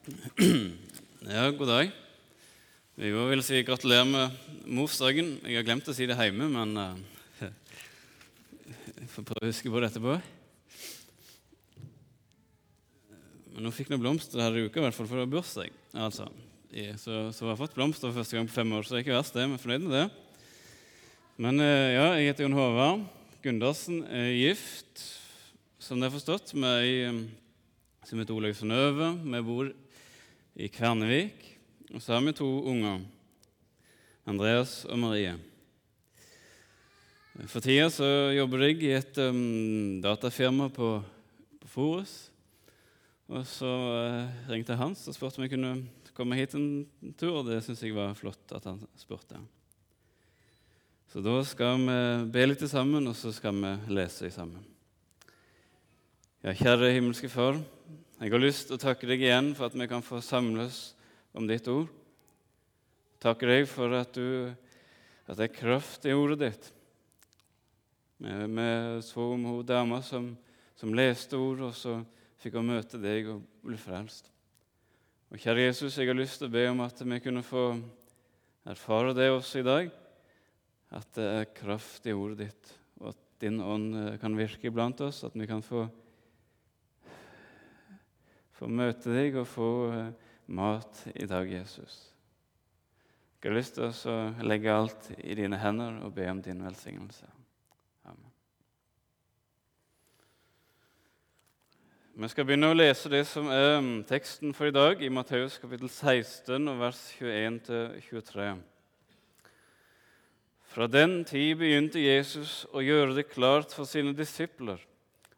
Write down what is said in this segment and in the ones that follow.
Ja, god dag. Jeg vil si gratulerer med morsdagen. Jeg har glemt å si det hjemme, men uh, jeg får prøve å huske på det etterpå. Men nå fikk jeg blomster her i uka, i hvert fall for det var bursdag. Altså. Så, så jeg har fått blomster for første gang på fem år, så det er ikke verst, det. Vi er fornøyd med det. Men uh, ja, jeg heter Jon Håvard Gundersen. Er gift, som det er forstått, med ei um, som heter Olaug Synnøve. Vi bor i Kvernevik. Og så har vi to unger, Andreas og Marie. For tida så jobber jeg i et um, datafirma på, på Forus. Og så uh, ringte Hans og spurte om jeg kunne komme hit en tur, og det syns jeg var flott at han spurte. Så da skal vi be litt sammen, og så skal vi lese sammen. Ja, kjære himmelske Far. Jeg har lyst til å takke deg igjen for at vi kan få samles om ditt ord. Takke deg for at, du, at det er kraft i ordet ditt. Vi, vi så om hun dama som, som, leste ordet, og så fikk hun møte deg og bli frelst. Og Kjære Jesus, jeg har lyst til å be om at vi kunne få erfare det også i dag, at det er kraft i ordet ditt, og at din ånd eh, kan virke iblant oss, at vi kan få få møte deg og få eh, mat i dag, Jesus. Jeg har lyst til å legge alt i dine hender og be om din velsignelse. Amen. Vi skal begynne å lese det som er mm, teksten for i dag, i Matteus kapittel 16, vers 21-23. Fra den tid begynte Jesus å gjøre det klart for sine disipler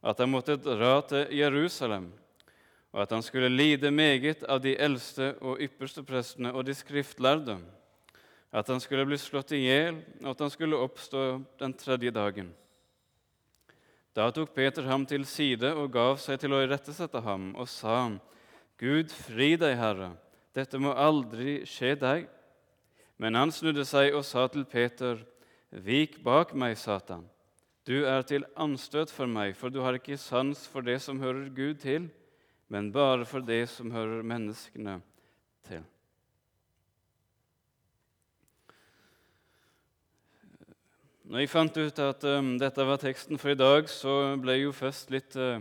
at de måtte dra til Jerusalem og at han skulle lide meget av de eldste og ypperste prestene og de skriftlærde, at han skulle bli slått i hjel, og at han skulle oppstå den tredje dagen. Da tok Peter ham til side og gav seg til å irettesette ham, og sa, Gud fri deg, Herre, dette må aldri skje deg. Men han snudde seg og sa til Peter, Vik bak meg, Satan. Du er til anstøt for meg, for du har ikke sans for det som hører Gud til men bare for det som hører menneskene til. Når jeg fant ut at um, dette var teksten for i dag, så ble jeg jo først litt uh,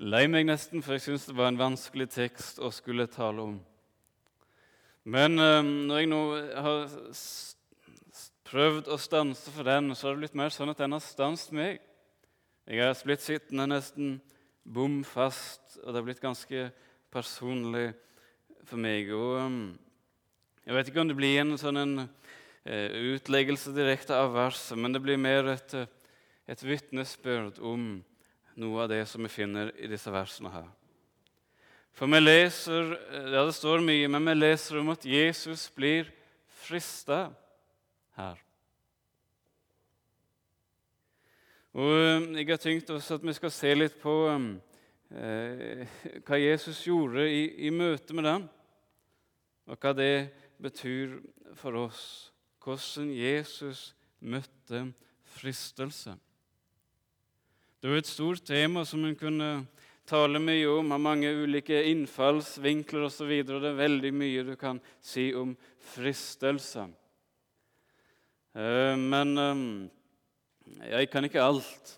lei meg, nesten, for jeg syntes det var en vanskelig tekst å skulle tale om. Men um, når jeg nå har prøvd å stanse for den, så har det blitt mer sånn at den har stanset meg. Jeg har blitt sittende nesten bom fast, og det har blitt ganske personlig for meg. Og um, jeg vet ikke om det blir en sånn en, uh, utleggelse direkte av verset, men det blir mer et, uh, et vitnesbyrd om noe av det som vi finner i disse versene her. For vi leser, uh, ja, Det står mye, men vi leser om at Jesus blir frista her. Og um, Jeg har tenkt også at vi skal se litt på um, eh, hva Jesus gjorde i, i møte med den, og hva det betyr for oss. Hvordan Jesus møtte fristelse. Det var et stort tema som en kunne tale mye om, har mange ulike innfallsvinkler osv. Det er veldig mye du kan si om fristelse. Eh, men um, jeg kan ikke alt,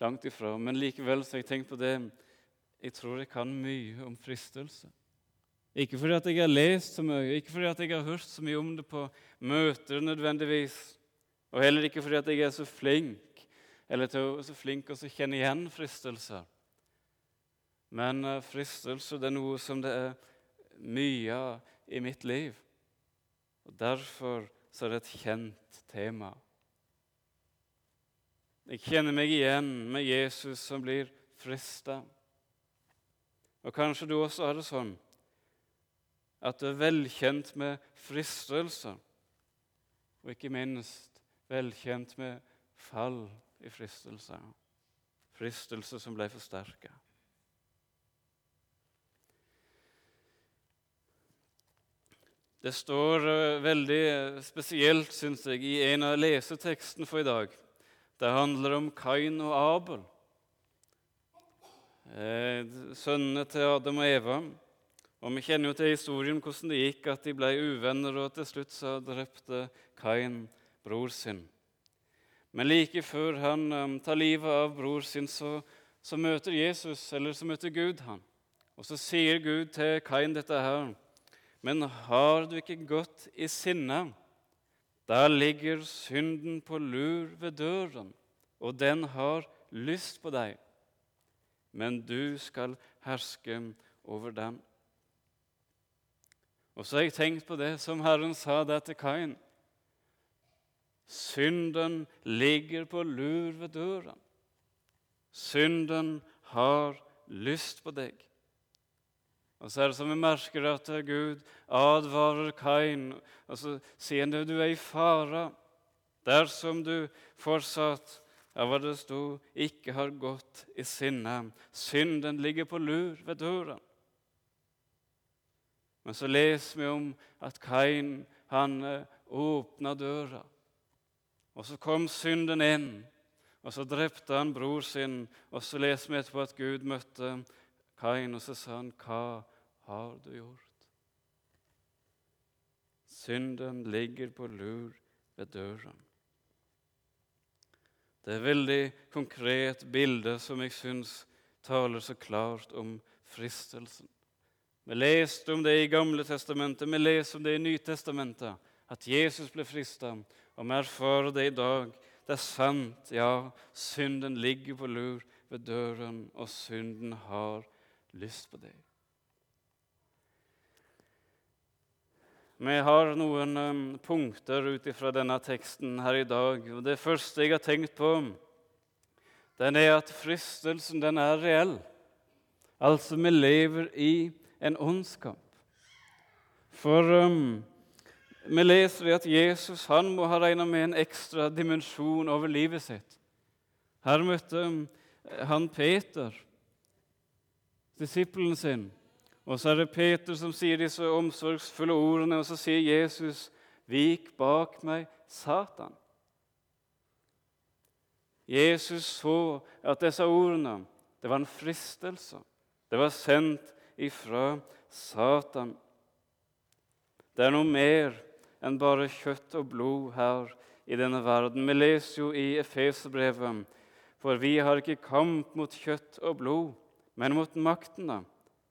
langt ifra, men likevel så har jeg tenkt på det Jeg tror jeg kan mye om fristelse. Ikke fordi at jeg har lest så mye, ikke fordi at jeg har hørt så mye om det på møter nødvendigvis, og heller ikke fordi at jeg er så flink eller til, så flink å kjenne igjen fristelser. Men uh, fristelse det er noe som det er mye av i mitt liv. Og Derfor så er det et kjent tema. Jeg kjenner meg igjen med Jesus som blir frista. Og kanskje du også har det sånn at du er velkjent med fristelser, og ikke minst velkjent med fall i fristelser. Fristelser som ble forsterka. Det står eh, veldig spesielt, syns jeg, i en av lesetekstene for i dag det handler om Kain og Abel, eh, sønnene til Adam og Eva. Og Vi kjenner jo til historien hvordan det gikk, at de ble uvenner, og til slutt så drepte Kain bror sin. Men like før han um, tar livet av bror sin, så, så, møter Jesus, eller så møter Gud han. Og så sier Gud til Kain dette her. Men har du ikke gått i sinne? Der ligger synden på lur ved døren, og den har lyst på deg. Men du skal herske over den. Og så har jeg tenkt på det som Herren sa der til Kain. Synden ligger på lur ved døren. Synden har lyst på deg. Og så er det som vi merker at Gud advarer Kain, og så sier han at du er i fare dersom du fortsatt av hva det sto, ikke har gått i sinne. Synden ligger på lur ved døren. Men så leser vi om at Kain han eh, åpna døra. Og så kom synden inn, og så drepte han bror sin. Og så leser vi etterpå at Gud møtte Kain, og så sa han, 'Hva har du gjort?' Synden ligger på lur ved døren. Det er et veldig konkret bilde som jeg syns taler så klart om fristelsen. Vi leste om det i Gamle testamentet, vi leser om det i Nytestamentet, at Jesus ble frista. Og vi erfarer det i dag. Det er sant, ja, synden ligger på lur ved døren, og synden har lyst på deg. Vi har noen um, punkter ut ifra denne teksten her i dag. og Det første jeg har tenkt på, den er at fristelsen den er reell. Altså, vi lever i en ondskap. For um, vi leser at Jesus han må ha regna med en ekstra dimensjon over livet sitt. Her møtte um, han Peter, disippelen sin. Og så er det Peter som sier disse omsorgsfulle ordene, og så sier Jesus, 'Vik bak meg, Satan'. Jesus så at disse ordene det var en fristelse. Det var sendt ifra Satan. Det er noe mer enn bare kjøtt og blod her i denne verden. Vi leser jo i Efeserbrevet for vi har ikke kamp mot kjøtt og blod, men mot maktene,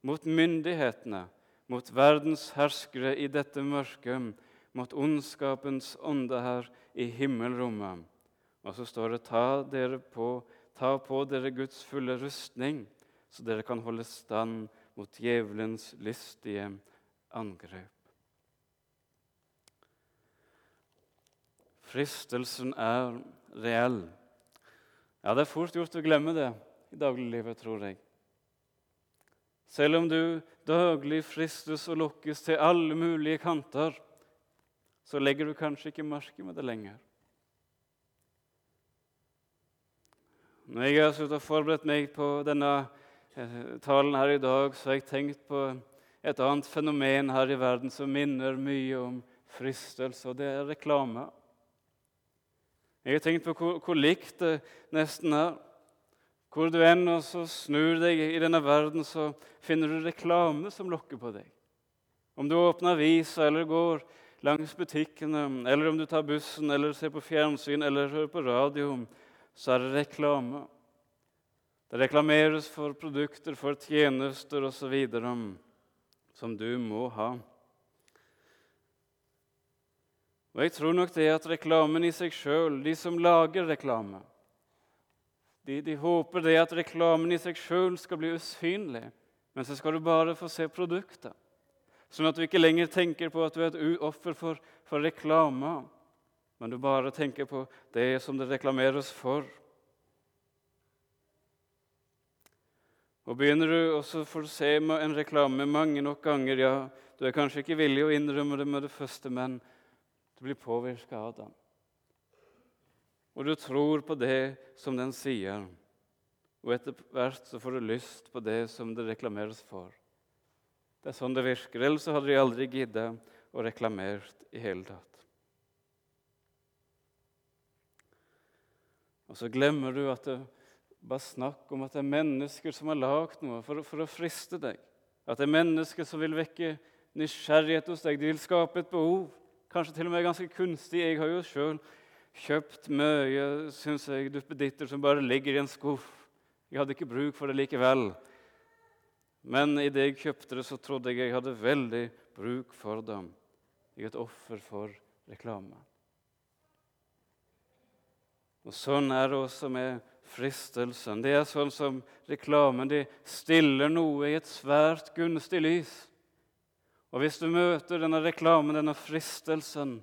mot myndighetene, mot verdens herskere i dette mørket, mot ondskapens ånde her i himmelrommet. Og så står det ta, på, ta på dere Guds fulle rustning, så dere kan holde stand mot djevelens lystige angrep. Fristelsen er reell. Ja, Det er fort gjort å glemme det i dagliglivet, tror jeg. Selv om du daglig fristes og lokkes til alle mulige kanter, så legger du kanskje ikke merke med det lenger. Når jeg har forberedt meg på denne talen her i dag så har jeg tenkt på et annet fenomen her i verden som minner mye om fristelse, og det er reklame. Jeg har tenkt på hvor, hvor likt det nesten er. Hvor du enn og så snur deg i denne verden, så finner du reklame som lokker på deg. Om du åpner avisa eller går langs butikkene, eller om du tar bussen eller ser på fjernsyn eller hører på radio, så er det reklame. Det reklameres for produkter, for tjenester osv. som du må ha. Og Jeg tror nok det at reklamen i seg sjøl, de som lager reklame, de, de, håper det at reklamen i seg sjøl skal bli usynlig, men så skal du bare få se produktet. Sånn at du ikke lenger tenker på at du er et offer for, for reklame, men du bare tenker på det som det reklameres for. Og Begynner du også for å se en reklame mange nok ganger, ja, du er kanskje ikke villig å innrømme det med det første, men du blir påvirka av den. Og du tror på det som den sier, og etter hvert så får du lyst på det som det reklameres for. Det er sånn det virker. Ellers hadde de aldri giddet å reklamert i hele tatt. Og så glemmer du at det bare snakk om at det er mennesker som har lagd noe for, for, å friste deg. At det er mennesker som vil vekke nysgjerrighet hos deg. De vil skape et behov, kanskje til og med ganske kunstig. Jeg har jo sjøl kjøpt mye synes jeg, duppeditter som bare ligger i en skuff. Jeg hadde ikke bruk for det likevel. Men idet jeg kjøpte det, så trodde jeg jeg hadde veldig bruk for dem. Jeg er et offer for reklame. Og Sånn er det også med fristelsen. Det er sånn som reklamen. De stiller noe i et svært gunstig lys. Og hvis du møter denne reklamen, denne fristelsen,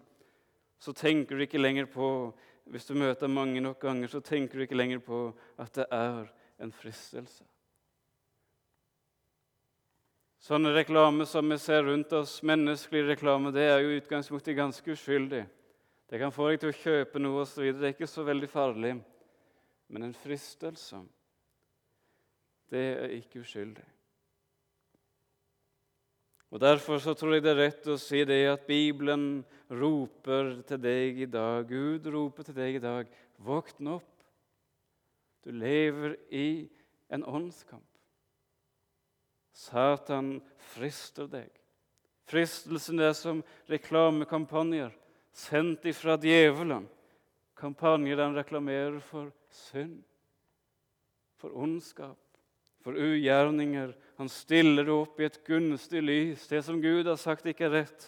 så tenker du ikke lenger på Hvis du møter mange nok ganger, så tenker du ikke lenger på at det er en fristelse. Sånne reklame som vi ser rundt oss, menneskelig reklame, det er jo i utgangspunktet ganske uskyldig. Det kan få deg til å kjøpe noe osv. Det er ikke så veldig farlig. Men en fristelse, det er ikke uskyldig. Og Derfor så tror jeg det er rett å si det at Bibelen roper til deg i dag. Gud roper til deg i dag. Våkn opp. Du lever i en åndskamp. Satan frister deg. Fristelsen er som reklamekampanjer sendt ifra djevelen. Kampanjer den reklamerer for synd, for ondskap, for ugjerninger. Han stiller det opp i et gunstig lys, det som Gud har sagt ikke er rett.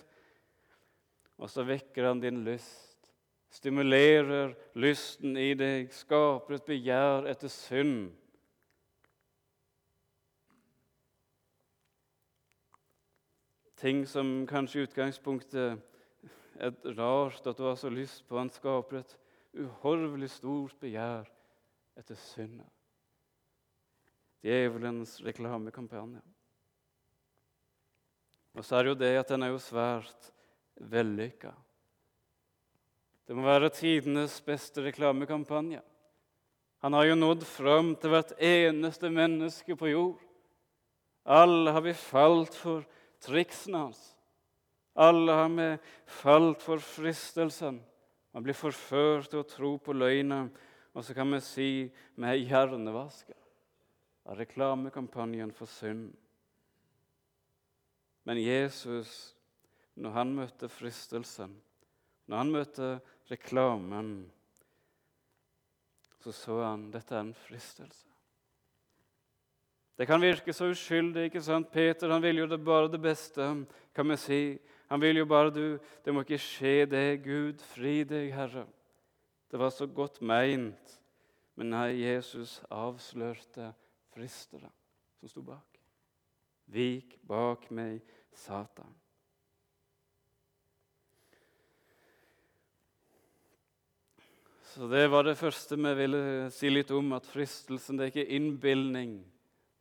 Og så vekker han din lyst, stimulerer lysten i deg, skaper et begjær etter synd. Ting som kanskje i utgangspunktet er rart at du har så lyst på. Han skaper et uhorvelig stort begjær etter synda. Djevelens reklamekampanje. Og så er jo det at den er jo svært vellykka. Det må være tidenes beste reklamekampanje. Han har jo nådd fram til hvert eneste menneske på jord. Alle har vi falt for triksene hans. Alle har vi falt for fristelsen. Man blir forført til å tro på løgnen, og så kan vi si vi er hjernevaska av reklamekampanjen for synd. Men Jesus, når han møtte fristelsen, når han møtte reklamen, så så han dette er en fristelse. Det kan virke så uskyldig. ikke sant? Peter han vil jo det bare det beste. kan vi si. Han vil jo bare du, Det må ikke skje det. Gud, fri deg, Herre. Det var så godt meint. Men nei, Jesus avslørte fristerne som sto bak. Vik bak meg, Satan. Så Det var det første vi ville si litt om, at fristelsen det er ikke innbilning.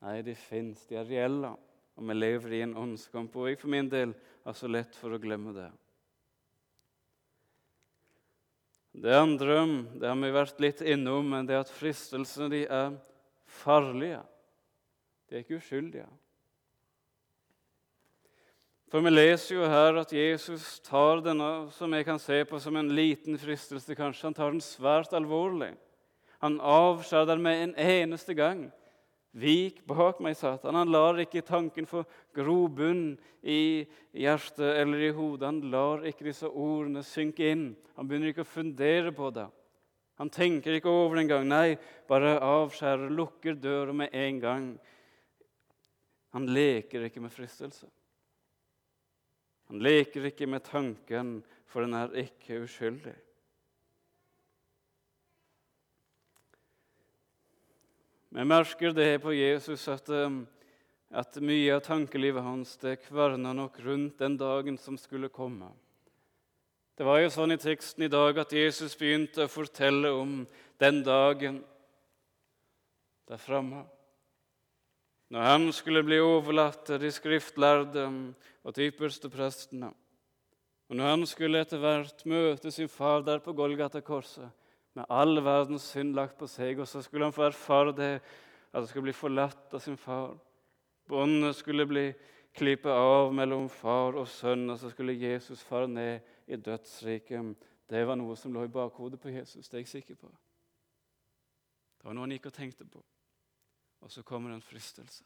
Nei, de fins, de er reelle, og vi lever i en åndskamp. Og jeg for min del har så lett for å glemme det. Det andre det har vi vært litt innom, men det er at fristelsene de er farlige. De er ikke uskyldige. For vi leser jo her at Jesus tar denne som jeg kan se på som en liten fristelse. kanskje. Han tar den svært alvorlig. Han avskjærer den med en eneste gang. Vik bak meg, Satan. Han lar ikke tanken få grobunn i hjertet eller i hodet. Han lar ikke disse ordene synke inn. Han begynner ikke å fundere på det. Han tenker ikke over det engang. Nei, bare avskjærer, lukker døra med en gang. Han leker ikke med fristelse. Han leker ikke med tanken, for den er ikke uskyldig. Vi merker det på Jesus at, um, at mye av tankelivet hans det kverna nok rundt den dagen som skulle komme. Det var jo sånn i teksten i dag at Jesus begynte å fortelle om den dagen der framme. Når han skulle bli overlatt til de skriftlærde og de ypperste prestene. Og når han skulle etter hvert møte sin far der på Golgata-korset, med all verdens synd lagt på seg. Og så skulle han få erfare det at han skulle bli forlatt av sin far. Båndet skulle bli klippet av mellom far og sønn, og så skulle Jesus fare ned i dødsriket. Det var noe som lå i bakhodet på Jesus. Det er jeg sikker på. Det var noe han gikk og tenkte på. Og så kommer en fristelse.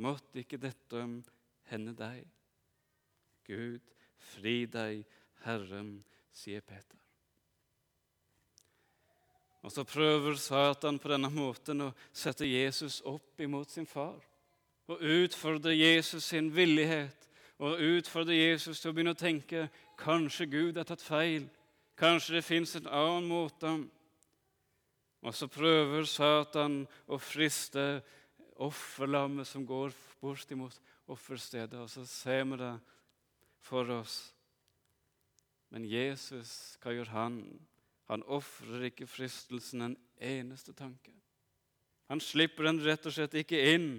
måtte ikke dette hende deg. Gud, fri deg, Herren, sier Peter. Og så prøver Satan på denne måten å sette Jesus opp imot sin far. Og utfordre Jesus sin villighet, og utfordre Jesus til å begynne å tenke kanskje Gud har tatt feil. Kanskje det fins en annen måte. Og så prøver Satan å friste offerlammet som går bort imot offerstedet, og så ser vi det for oss. Men Jesus, hva gjør han? Han ofrer ikke fristelsen en eneste tanke. Han slipper den rett og slett ikke inn.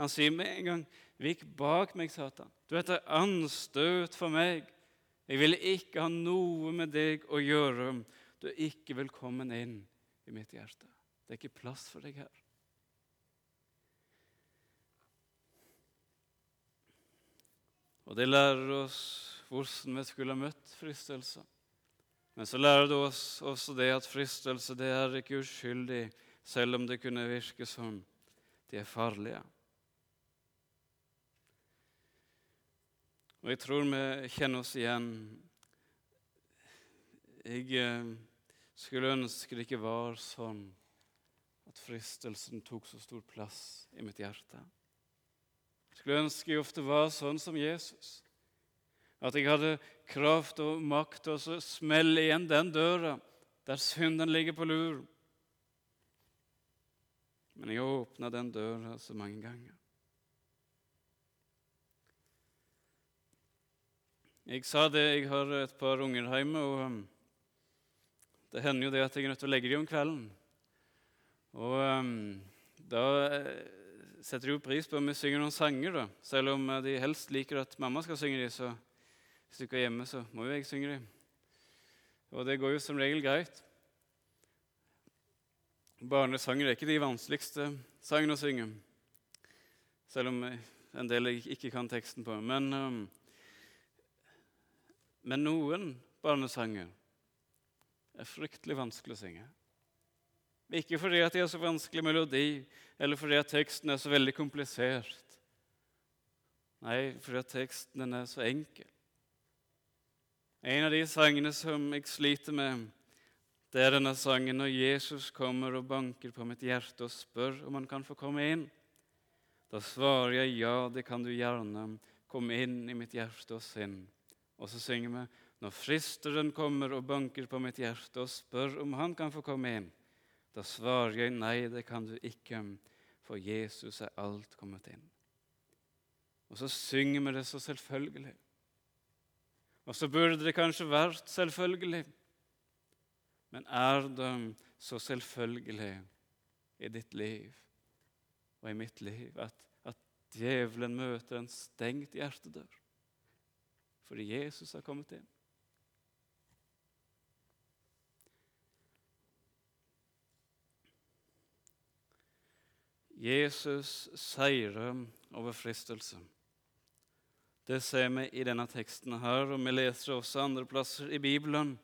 Han sier med en gang, 'Vik bak meg, Satan. Du er et anstøt for meg.' 'Jeg vil ikke ha noe med deg å gjøre. Du er ikke velkommen inn i mitt hjerte.' Det er ikke plass for deg her. Og det lærer oss hvordan vi skulle ha møtt fristelse. Men så lærer det oss også det at fristelse det er ikke uskyldig, selv om det kunne virke sånn. De er farlige. Og jeg tror vi kjenner oss igjen. Jeg eh, skulle ønske det ikke var sånn at fristelsen tok så stor plass i mitt hjerte. Jeg skulle ønske jeg ofte var sånn som Jesus. At jeg hadde kraft og makt til å smelle igjen den døra der synden ligger på lur. Men jeg åpna den døra så mange ganger. Jeg sa det, jeg har et par unger hjemme, og um, det hender jo det at jeg er nødt til å legge dem om kvelden. Og um, da eh, setter de jo pris på om vi synger noen sanger, da. Selv om de helst liker at mamma skal synge dem, så hvis du ikke er hjemme, så må jo jeg synge dem. Og det går jo som regel greit. Barnesanger er ikke de vanskeligste sangene å synge, selv om en del jeg ikke kan teksten på. Men, um, men noen barnesanger er fryktelig vanskelig å synge. Ikke fordi at de har så vanskelig melodi, eller fordi at teksten er så veldig komplisert. Nei, fordi at teksten er så enkel. En av de sangene som jeg sliter med, det er denne sangen når Jesus kommer og banker på mitt hjerte og spør om han kan få komme inn. Da svarer jeg ja, det kan du gjerne. Kom inn i mitt hjerte og sinn. Og så synger vi når fristeren kommer og banker på mitt hjerte og spør om han kan få komme inn. Da svarer jeg nei, det kan du ikke, for Jesus er alt kommet inn. Og så synger vi det så selvfølgelig. Og så burde det kanskje vært selvfølgelig. Men er det så selvfølgelig i ditt liv og i mitt liv at, at djevelen møter en stengt hjertedør fordi Jesus har kommet inn? Jesus seirer over fristelse. Det ser vi i denne teksten her, og vi leser også andre plasser i Bibelen.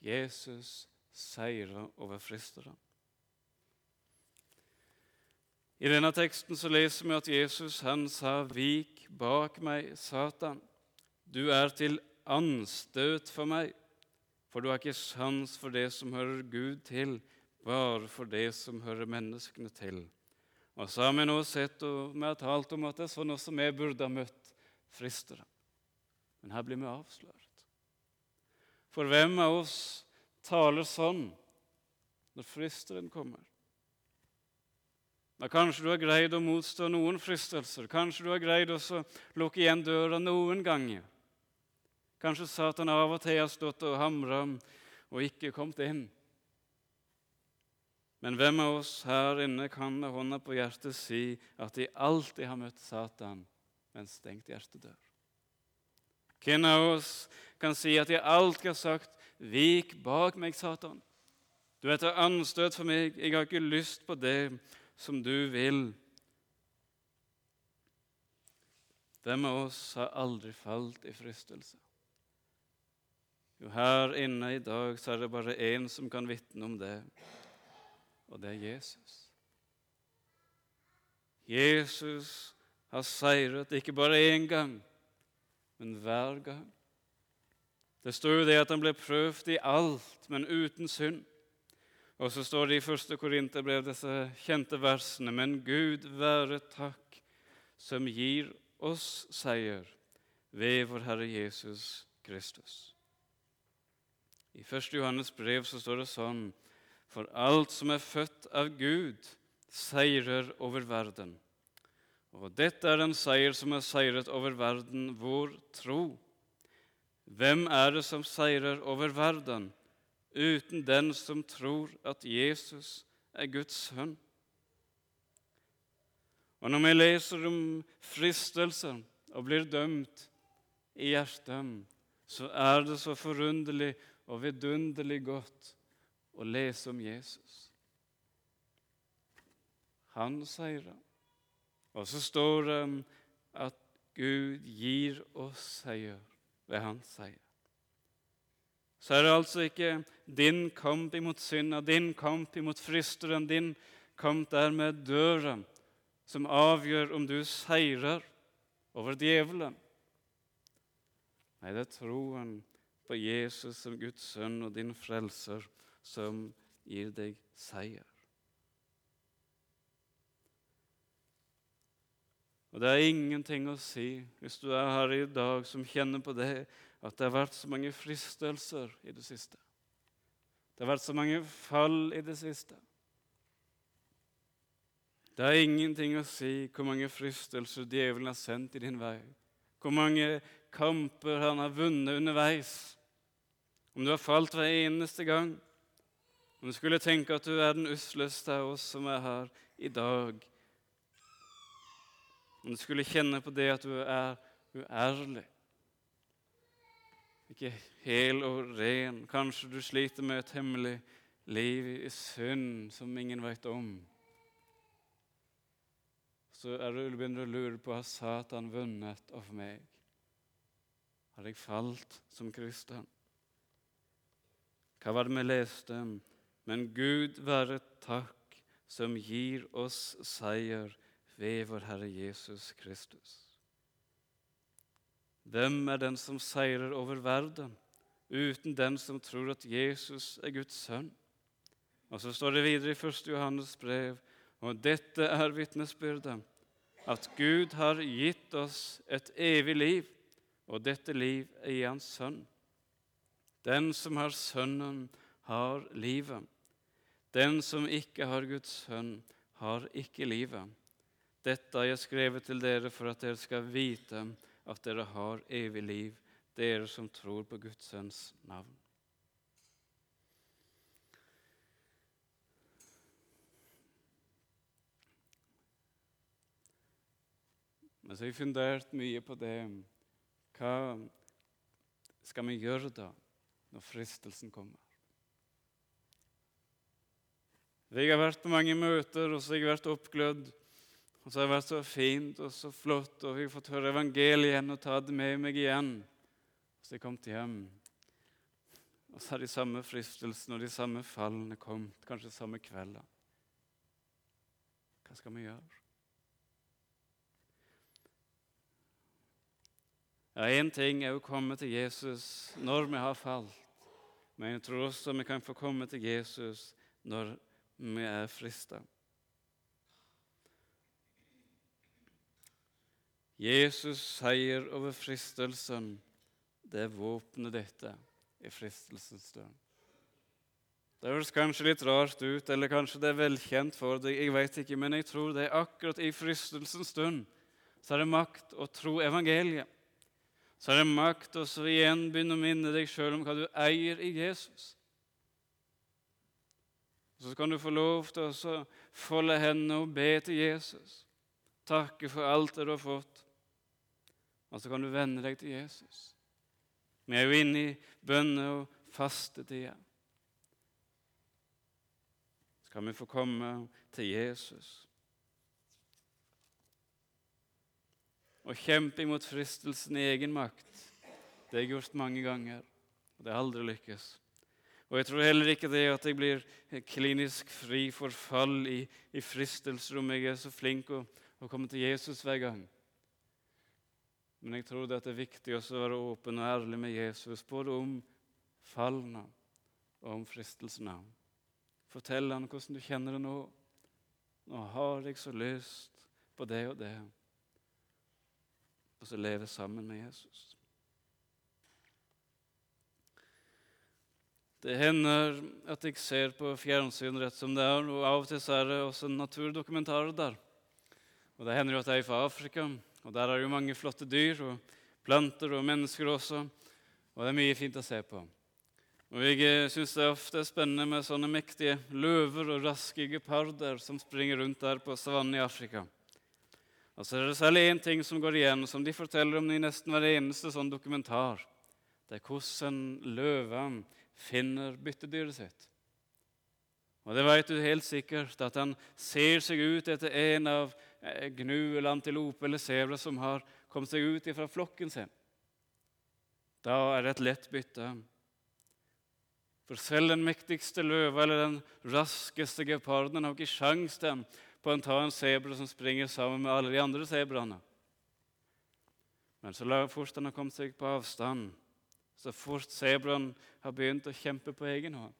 Jesus seirer over fristeren. I denne teksten så leser vi at Jesus han sa, 'Vik bak meg, Satan. Du er til anstøt for meg, for du har ikke sans for det som hører Gud til, bare for det som hører menneskene til.' Og så har vi nå sett og vi har talt om at det er sånn også vi burde ha møtt fristere. Men her blir vi avslørt. For hvem av oss taler sånn når fristeren kommer? Da Kanskje du har greid å motstå noen fristelser. Kanskje du har greid å lukke igjen døra noen ganger. Kanskje Satan av og til har stått og hamra og ikke kommet inn. Men hvem av oss her inne kan med hånda på hjertet si at de alltid har møtt Satan med en stengt hjertedør. Hvem av oss kan si at de alltid har sagt 'Vik bak meg, Satan'? Du er til anstøt for meg. Jeg har ikke lyst på det som du vil. Hvem av oss har aldri falt i fristelse? Jo, her inne i dag så er det bare én som kan vitne om det, og det er Jesus. Jesus har seiret, ikke bare én gang, men hver gang. Det står jo det at han ble prøvd i alt, men uten synd. Og så står det i første Korinterbrev disse kjente versene.: Men Gud være takk, som gir oss seier ved vår Herre Jesus Kristus. I 1. Johannes brev så står det sånn For alt som er født av Gud, seirer over verden. Og dette er en seier som er seiret over verden, vår tro. Hvem er det som seirer over verden uten den som tror at Jesus er Guds sønn? Og når vi leser om fristelser og blir dømt i hjertet, så er det så forunderlig og vidunderlig godt å lese om Jesus. Han seira. Og så står det at Gud gir oss seier ved hans seier. Så er det altså ikke din kamp imot synda, din kamp imot fristeren, din kamp der med døren, som avgjør om du seirer over djevelen. Nei, det er troen på Jesus som Guds sønn og din frelser som gir deg seier. Og Det er ingenting å si hvis du er her i dag som kjenner på det at det har vært så mange fristelser i det siste. Det har vært så mange fall i det siste. Det er ingenting å si hvor mange fristelser djevelen har sendt i din vei, hvor mange kamper han har vunnet underveis. Om du har falt hver eneste gang, om du skulle tenke at du er den usleste av oss som er her i dag, om du skulle kjenne på det at du er uærlig, ikke hel og ren, kanskje du sliter med et hemmelig liv i synd som ingen vet om, så er du begynner å lure på har Satan vunnet over meg. Har jeg falt som kristen? Hva var det vi leste? Men Gud være takk som gir oss seier ved vår Herre Jesus Kristus. Hvem er den som seirer over verden, uten den som tror at Jesus er Guds sønn? Og Så står det videre i 1. Johannes brev, og dette er vitnesbyrdet, at Gud har gitt oss et evig liv, og dette liv er i Hans Sønn. Den som har Sønnen, har livet. Den som ikke har Guds sønn, har ikke livet. Dette har jeg skrevet til dere for at dere skal vite at dere har evig liv, dere som tror på Guds sønns navn. Men så har jeg fundert mye på det. Hva skal vi gjøre da, når fristelsen kommer? Jeg har vært på mange møter, og så har jeg vært oppglødd. Og så har det vært så fint og så flott, og jeg har fått høre evangeliet igjen og ta det med meg igjen. Så jeg kom hjem, og så har de samme fristelsene og de samme fallene kommet, kanskje samme kvelden. Hva skal vi gjøre? Ja, Én ting er å komme til Jesus når vi har falt, men jeg tror også vi kan få komme til Jesus når vi er frista. Jesus seier over fristelsen, det er våpenet dette i fristelsens døgn. Det høres kanskje litt rart ut, eller kanskje det er velkjent for deg, jeg vet ikke, men jeg tror det er akkurat i fristelsens stund så er det makt å tro evangeliet. Så er det makt å igjen begynne å minne deg sjøl om hva du eier i Jesus. Så kan du få lov til å folde hendene og be til Jesus. Takke for alt det du har fått. Og så kan du vende deg til Jesus. Vi er jo inne i bønne- og fastetida. Kan vi få komme til Jesus. Å kjempe imot fristelsen i egen makt, det har jeg gjort mange ganger, og det har aldri lykkes. Og jeg tror heller ikke det at jeg blir klinisk fri for fall i, i fristelser om jeg er så flink å, å komme til Jesus hver gang. Men jeg tror det er viktig også å være åpen og ærlig med Jesus, både om fallene og om fristelsene. Fortell han hvordan du kjenner det nå. Nå har jeg så lyst på det og det. Og så leve sammen med Jesus. Det hender at jeg ser på fjernsyn rett som det er, og av og til er det også naturdokumentarer der. Og Det hender jo at jeg er fra Afrika, og der er det jo mange flotte dyr og planter og mennesker også. Og det er mye fint å se på. Og Jeg eh, syns det er ofte spennende med sånne mektige løver og raske geparder som springer rundt der på savannen i Afrika. Og så er det særlig én ting som går igjen, som de forteller om i nesten hver eneste sånn dokumentar. Det er hvordan løven finner byttedyret sitt. Og det vet du helt sikkert, at han ser seg ut etter en av eh, gnu eller antilope eller sebra som har kommet seg ut fra flokken sin. Da er det et lett bytte. For selv den mektigste løva eller den raskeste geparden har ikke sjans til på å ta en sebra som springer sammen med alle de andre sebraene. Men så fort han har kommet seg på avstand, så fort sebraen har begynt å kjempe på egen hånd,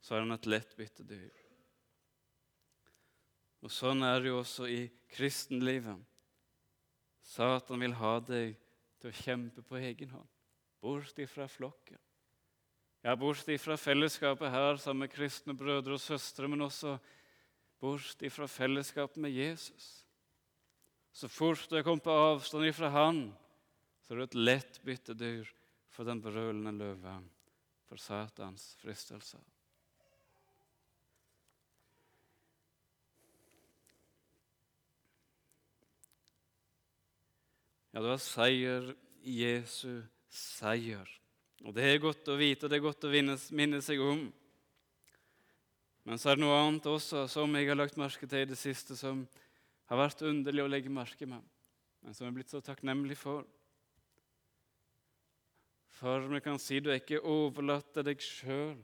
så er han et lett byttedyr. Og Sånn er det jo også i kristenlivet. Satan vil ha deg til å kjempe på egen hånd, bort ifra flokken. Ja, bort ifra fellesskapet her sammen med kristne brødre og søstre, men også bort ifra fellesskapet med Jesus. Så fort du er kommet på avstand ifra Han, så er du et lett byttedyr for den brølende løven, for Satans fristelser. Ja, det var seier Jesu seier. Og Det er godt å vite, og det er godt å minne seg om. Men så er det noe annet også som jeg har lagt merke til i det siste, som har vært underlig å legge merke med, men som jeg er blitt så takknemlig for. For vi kan si du er ikke overlatt til deg sjøl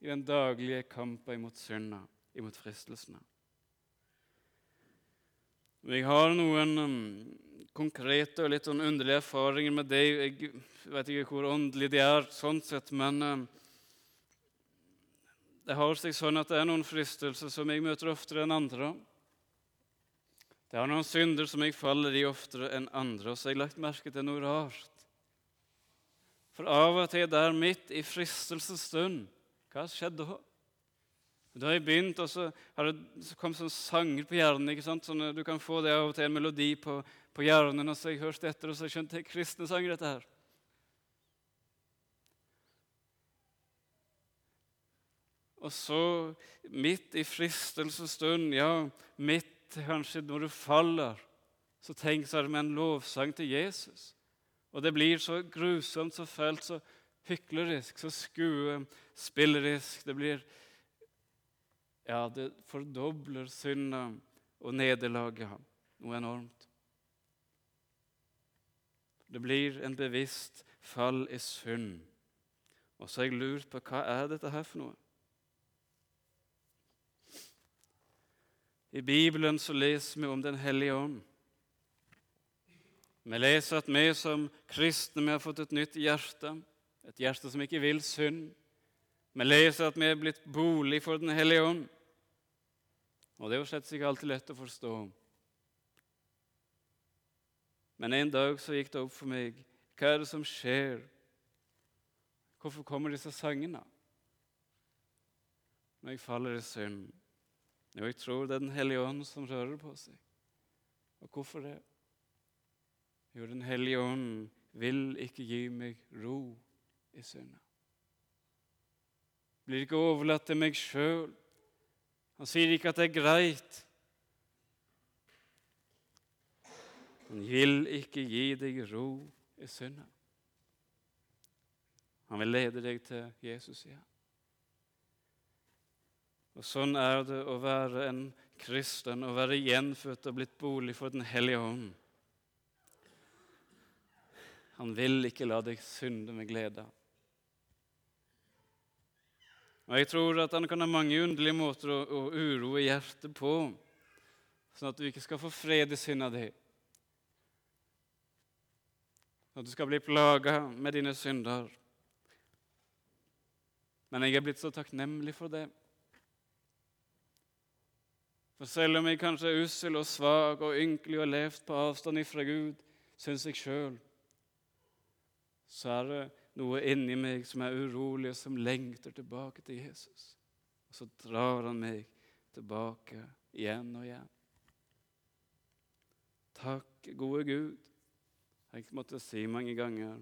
i den daglige kampen imot synda, imot fristelsene. Jeg har noen um, konkrete og litt sånn underlige erfaringer med det. Jeg vet ikke hvor åndelig de er, sånn sett, men um, det har seg sånn at det er noen fristelser som jeg møter oftere enn andre. Det er noen synder som jeg faller i oftere enn andre. Og så har jeg lagt merke til noe rart. For av og til der midt i fristelsens stund Hva skjedde da? Da har jeg begynt, og så, har det, så kom sånn sanger på hjernen. ikke sant? Sånn, du kan få det av og til, en melodi på, på hjernen. Og så har jeg hørt etter, og så skjønte jeg kristne sanger, dette her. Og så, midt i fristelsesstund, ja, midt kanskje når du faller, så tenk så er med en lovsang til Jesus. Og det blir så grusomt, så fælt, så hyklerisk, så skuespillerisk. Det blir Ja, det fordobler synda og nederlaget noe enormt. Det blir en bevisst fall i synd. Og så har jeg lurt på hva er dette her for noe. I Bibelen så leser vi om Den hellige ånd. Vi leser at vi som kristne vi har fått et nytt hjerte, et hjerte som ikke vil synd. Vi leser at vi er blitt bolig for Den hellige ånd. Og det er jo slett ikke alltid lett å forstå. Men en dag så gikk det opp for meg hva er det som skjer. Hvorfor kommer disse sangene når jeg faller i synd? Jo, jeg tror det er Den hellige ånd som rører på seg. Og hvorfor det? Jo, Den hellige ånd vil ikke gi meg ro i synda. Blir ikke overlatt til meg sjøl. Han sier ikke at det er greit. Han vil ikke gi deg ro i synda. Han vil lede deg til Jesus igjen. Og Sånn er det å være en kristen, å være gjenfødt og blitt bolig for Den hellige ånd. Han vil ikke la deg synde med glede. Og Jeg tror at han kan ha mange underlige måter å, å uroe hjertet på, sånn at du ikke skal få fred i sinnet ditt. at du skal bli plaga med dine synder. Men jeg er blitt så takknemlig for det. For selv om jeg kanskje er ussel og svak og ynkelig og har levd på avstand ifra Gud, syns jeg sjøl, så er det noe inni meg som er urolig, og som lengter tilbake til Jesus. Og så drar han meg tilbake igjen og igjen. Takk, gode Gud. Jeg måtte si mange ganger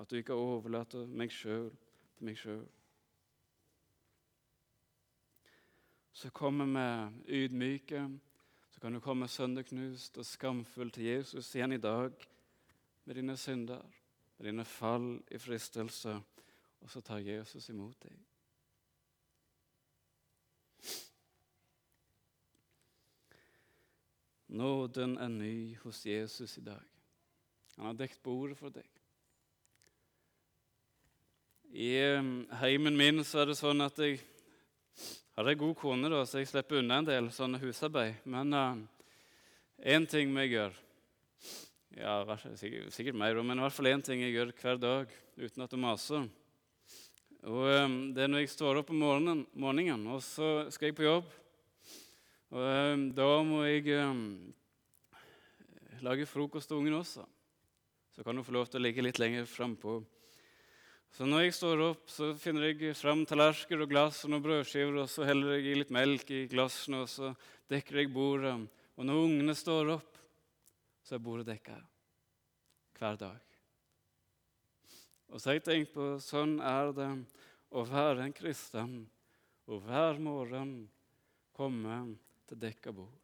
at du ikke overlater meg sjøl til meg sjøl. Så kommer vi ydmyke, så kan du komme sønderknust og skamfull til Jesus igjen i dag med dine synder, med dine fall i fristelse, og så tar Jesus imot deg. Nåden er ny hos Jesus i dag. Han har dekt bordet for deg. I heimen min så er det sånn at jeg har ei god kone, da, så jeg slipper unna en del sånne husarbeid. Men én uh, ting vi jeg ja, sikkert, sikkert mer, men i hvert fall én ting jeg gjør hver dag uten at du maser. Og um, Det er når jeg står opp om morgenen, morgenen, og så skal jeg på jobb. Og um, Da må jeg um, lage frokost til ungen også. Så kan du få lov til å ligge litt lenger frampå. Så når jeg står opp, så finner jeg fram tallerkener og glass og noen brødskiver, og så heller jeg i litt melk i glassene, og så dekker jeg bordet. Og når ungene står opp, så er bordet dekka hver dag. Og så har jeg tenkt på sånn er det å være en kristen og hver morgen komme til dekka bord.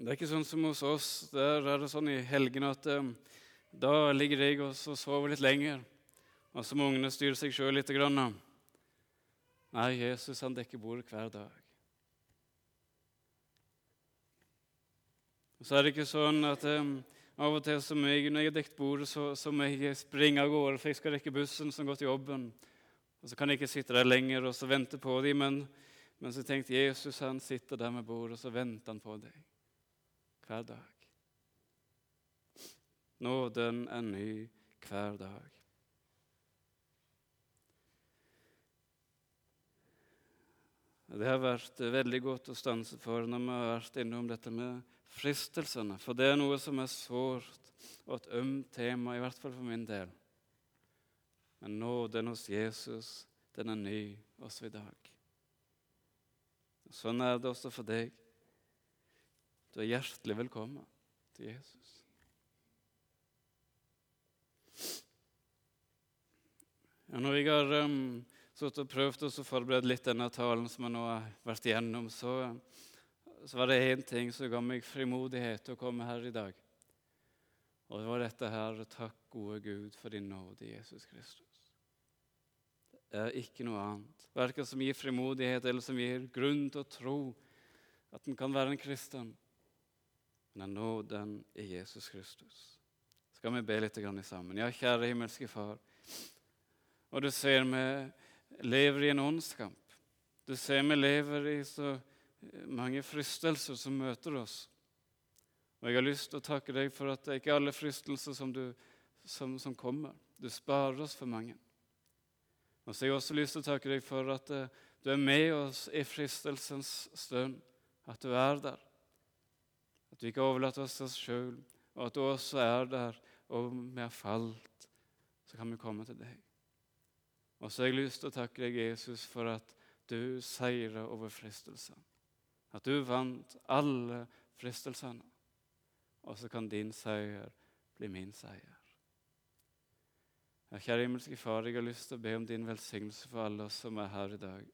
Det er ikke sånn som hos oss. Der er det sånn i helgene at um, da ligger jeg og sover litt lenger. Og så må ungene styre seg sjøl litt. Grann. Nei, Jesus han dekker bordet hver dag. Og så er det ikke sånn at um, av og til som jeg, når jeg har dekket bordet, så, så må jeg springe av gårde, for jeg skal rekke bussen som går til jobben. Og Så kan jeg ikke sitte der lenger og så vente på dem, men, men så tenkte Jesus han sitter der med bordet, og så venter han på deg hver dag. Nåden er ny hver dag. Det har vært veldig godt å stanse for når vi har vært innom dette med fristelsene. For det er noe som er sårt og et ømt tema, i hvert fall for min del. Men nåden hos Jesus, den er ny også i dag. Sånn er det også for deg. Du er hjertelig velkommen til Jesus. Ja, når jeg har um, og prøvd å forberede litt denne talen som jeg nå har vært igjennom, så, så var det én ting som ga meg frimodighet til å komme her i dag. Og det var dette her Takk, gode Gud, for din nåde, Jesus Kristus. Det er ikke noe annet, verken som gir frimodighet eller som gir grunn til å tro at en kan være en kristen men av nåden i Jesus Kristus. Skal vi be litt sammen? Ja, kjære himmelske Far. Og du ser vi lever i en åndskamp. Du ser vi lever i så mange fristelser som møter oss. Og Jeg har lyst til å takke deg for at det er ikke alle fristelser som, du, som, som kommer. Du sparer oss for mange. Og så har jeg også lyst til å takke deg for at uh, du er med oss i fristelsens stund. At du er der. At vi ikke overlater oss til oss sjøl, og at du også er der. Og vi har falt, så kan vi komme til deg. Og så har jeg lyst til å takke deg, Jesus, for at du seira over fristelsene. At du vant alle fristelsene. Og så kan din seier bli min seier. Kjære himmelske Far, jeg har lyst til å be om din velsignelse for alle oss som er her i dag.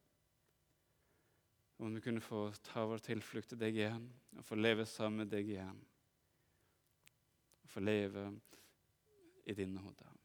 Om vi kunne få ta vår tilflukt til deg igjen og få leve sammen med deg igjen. Og få leve i dine. Amen.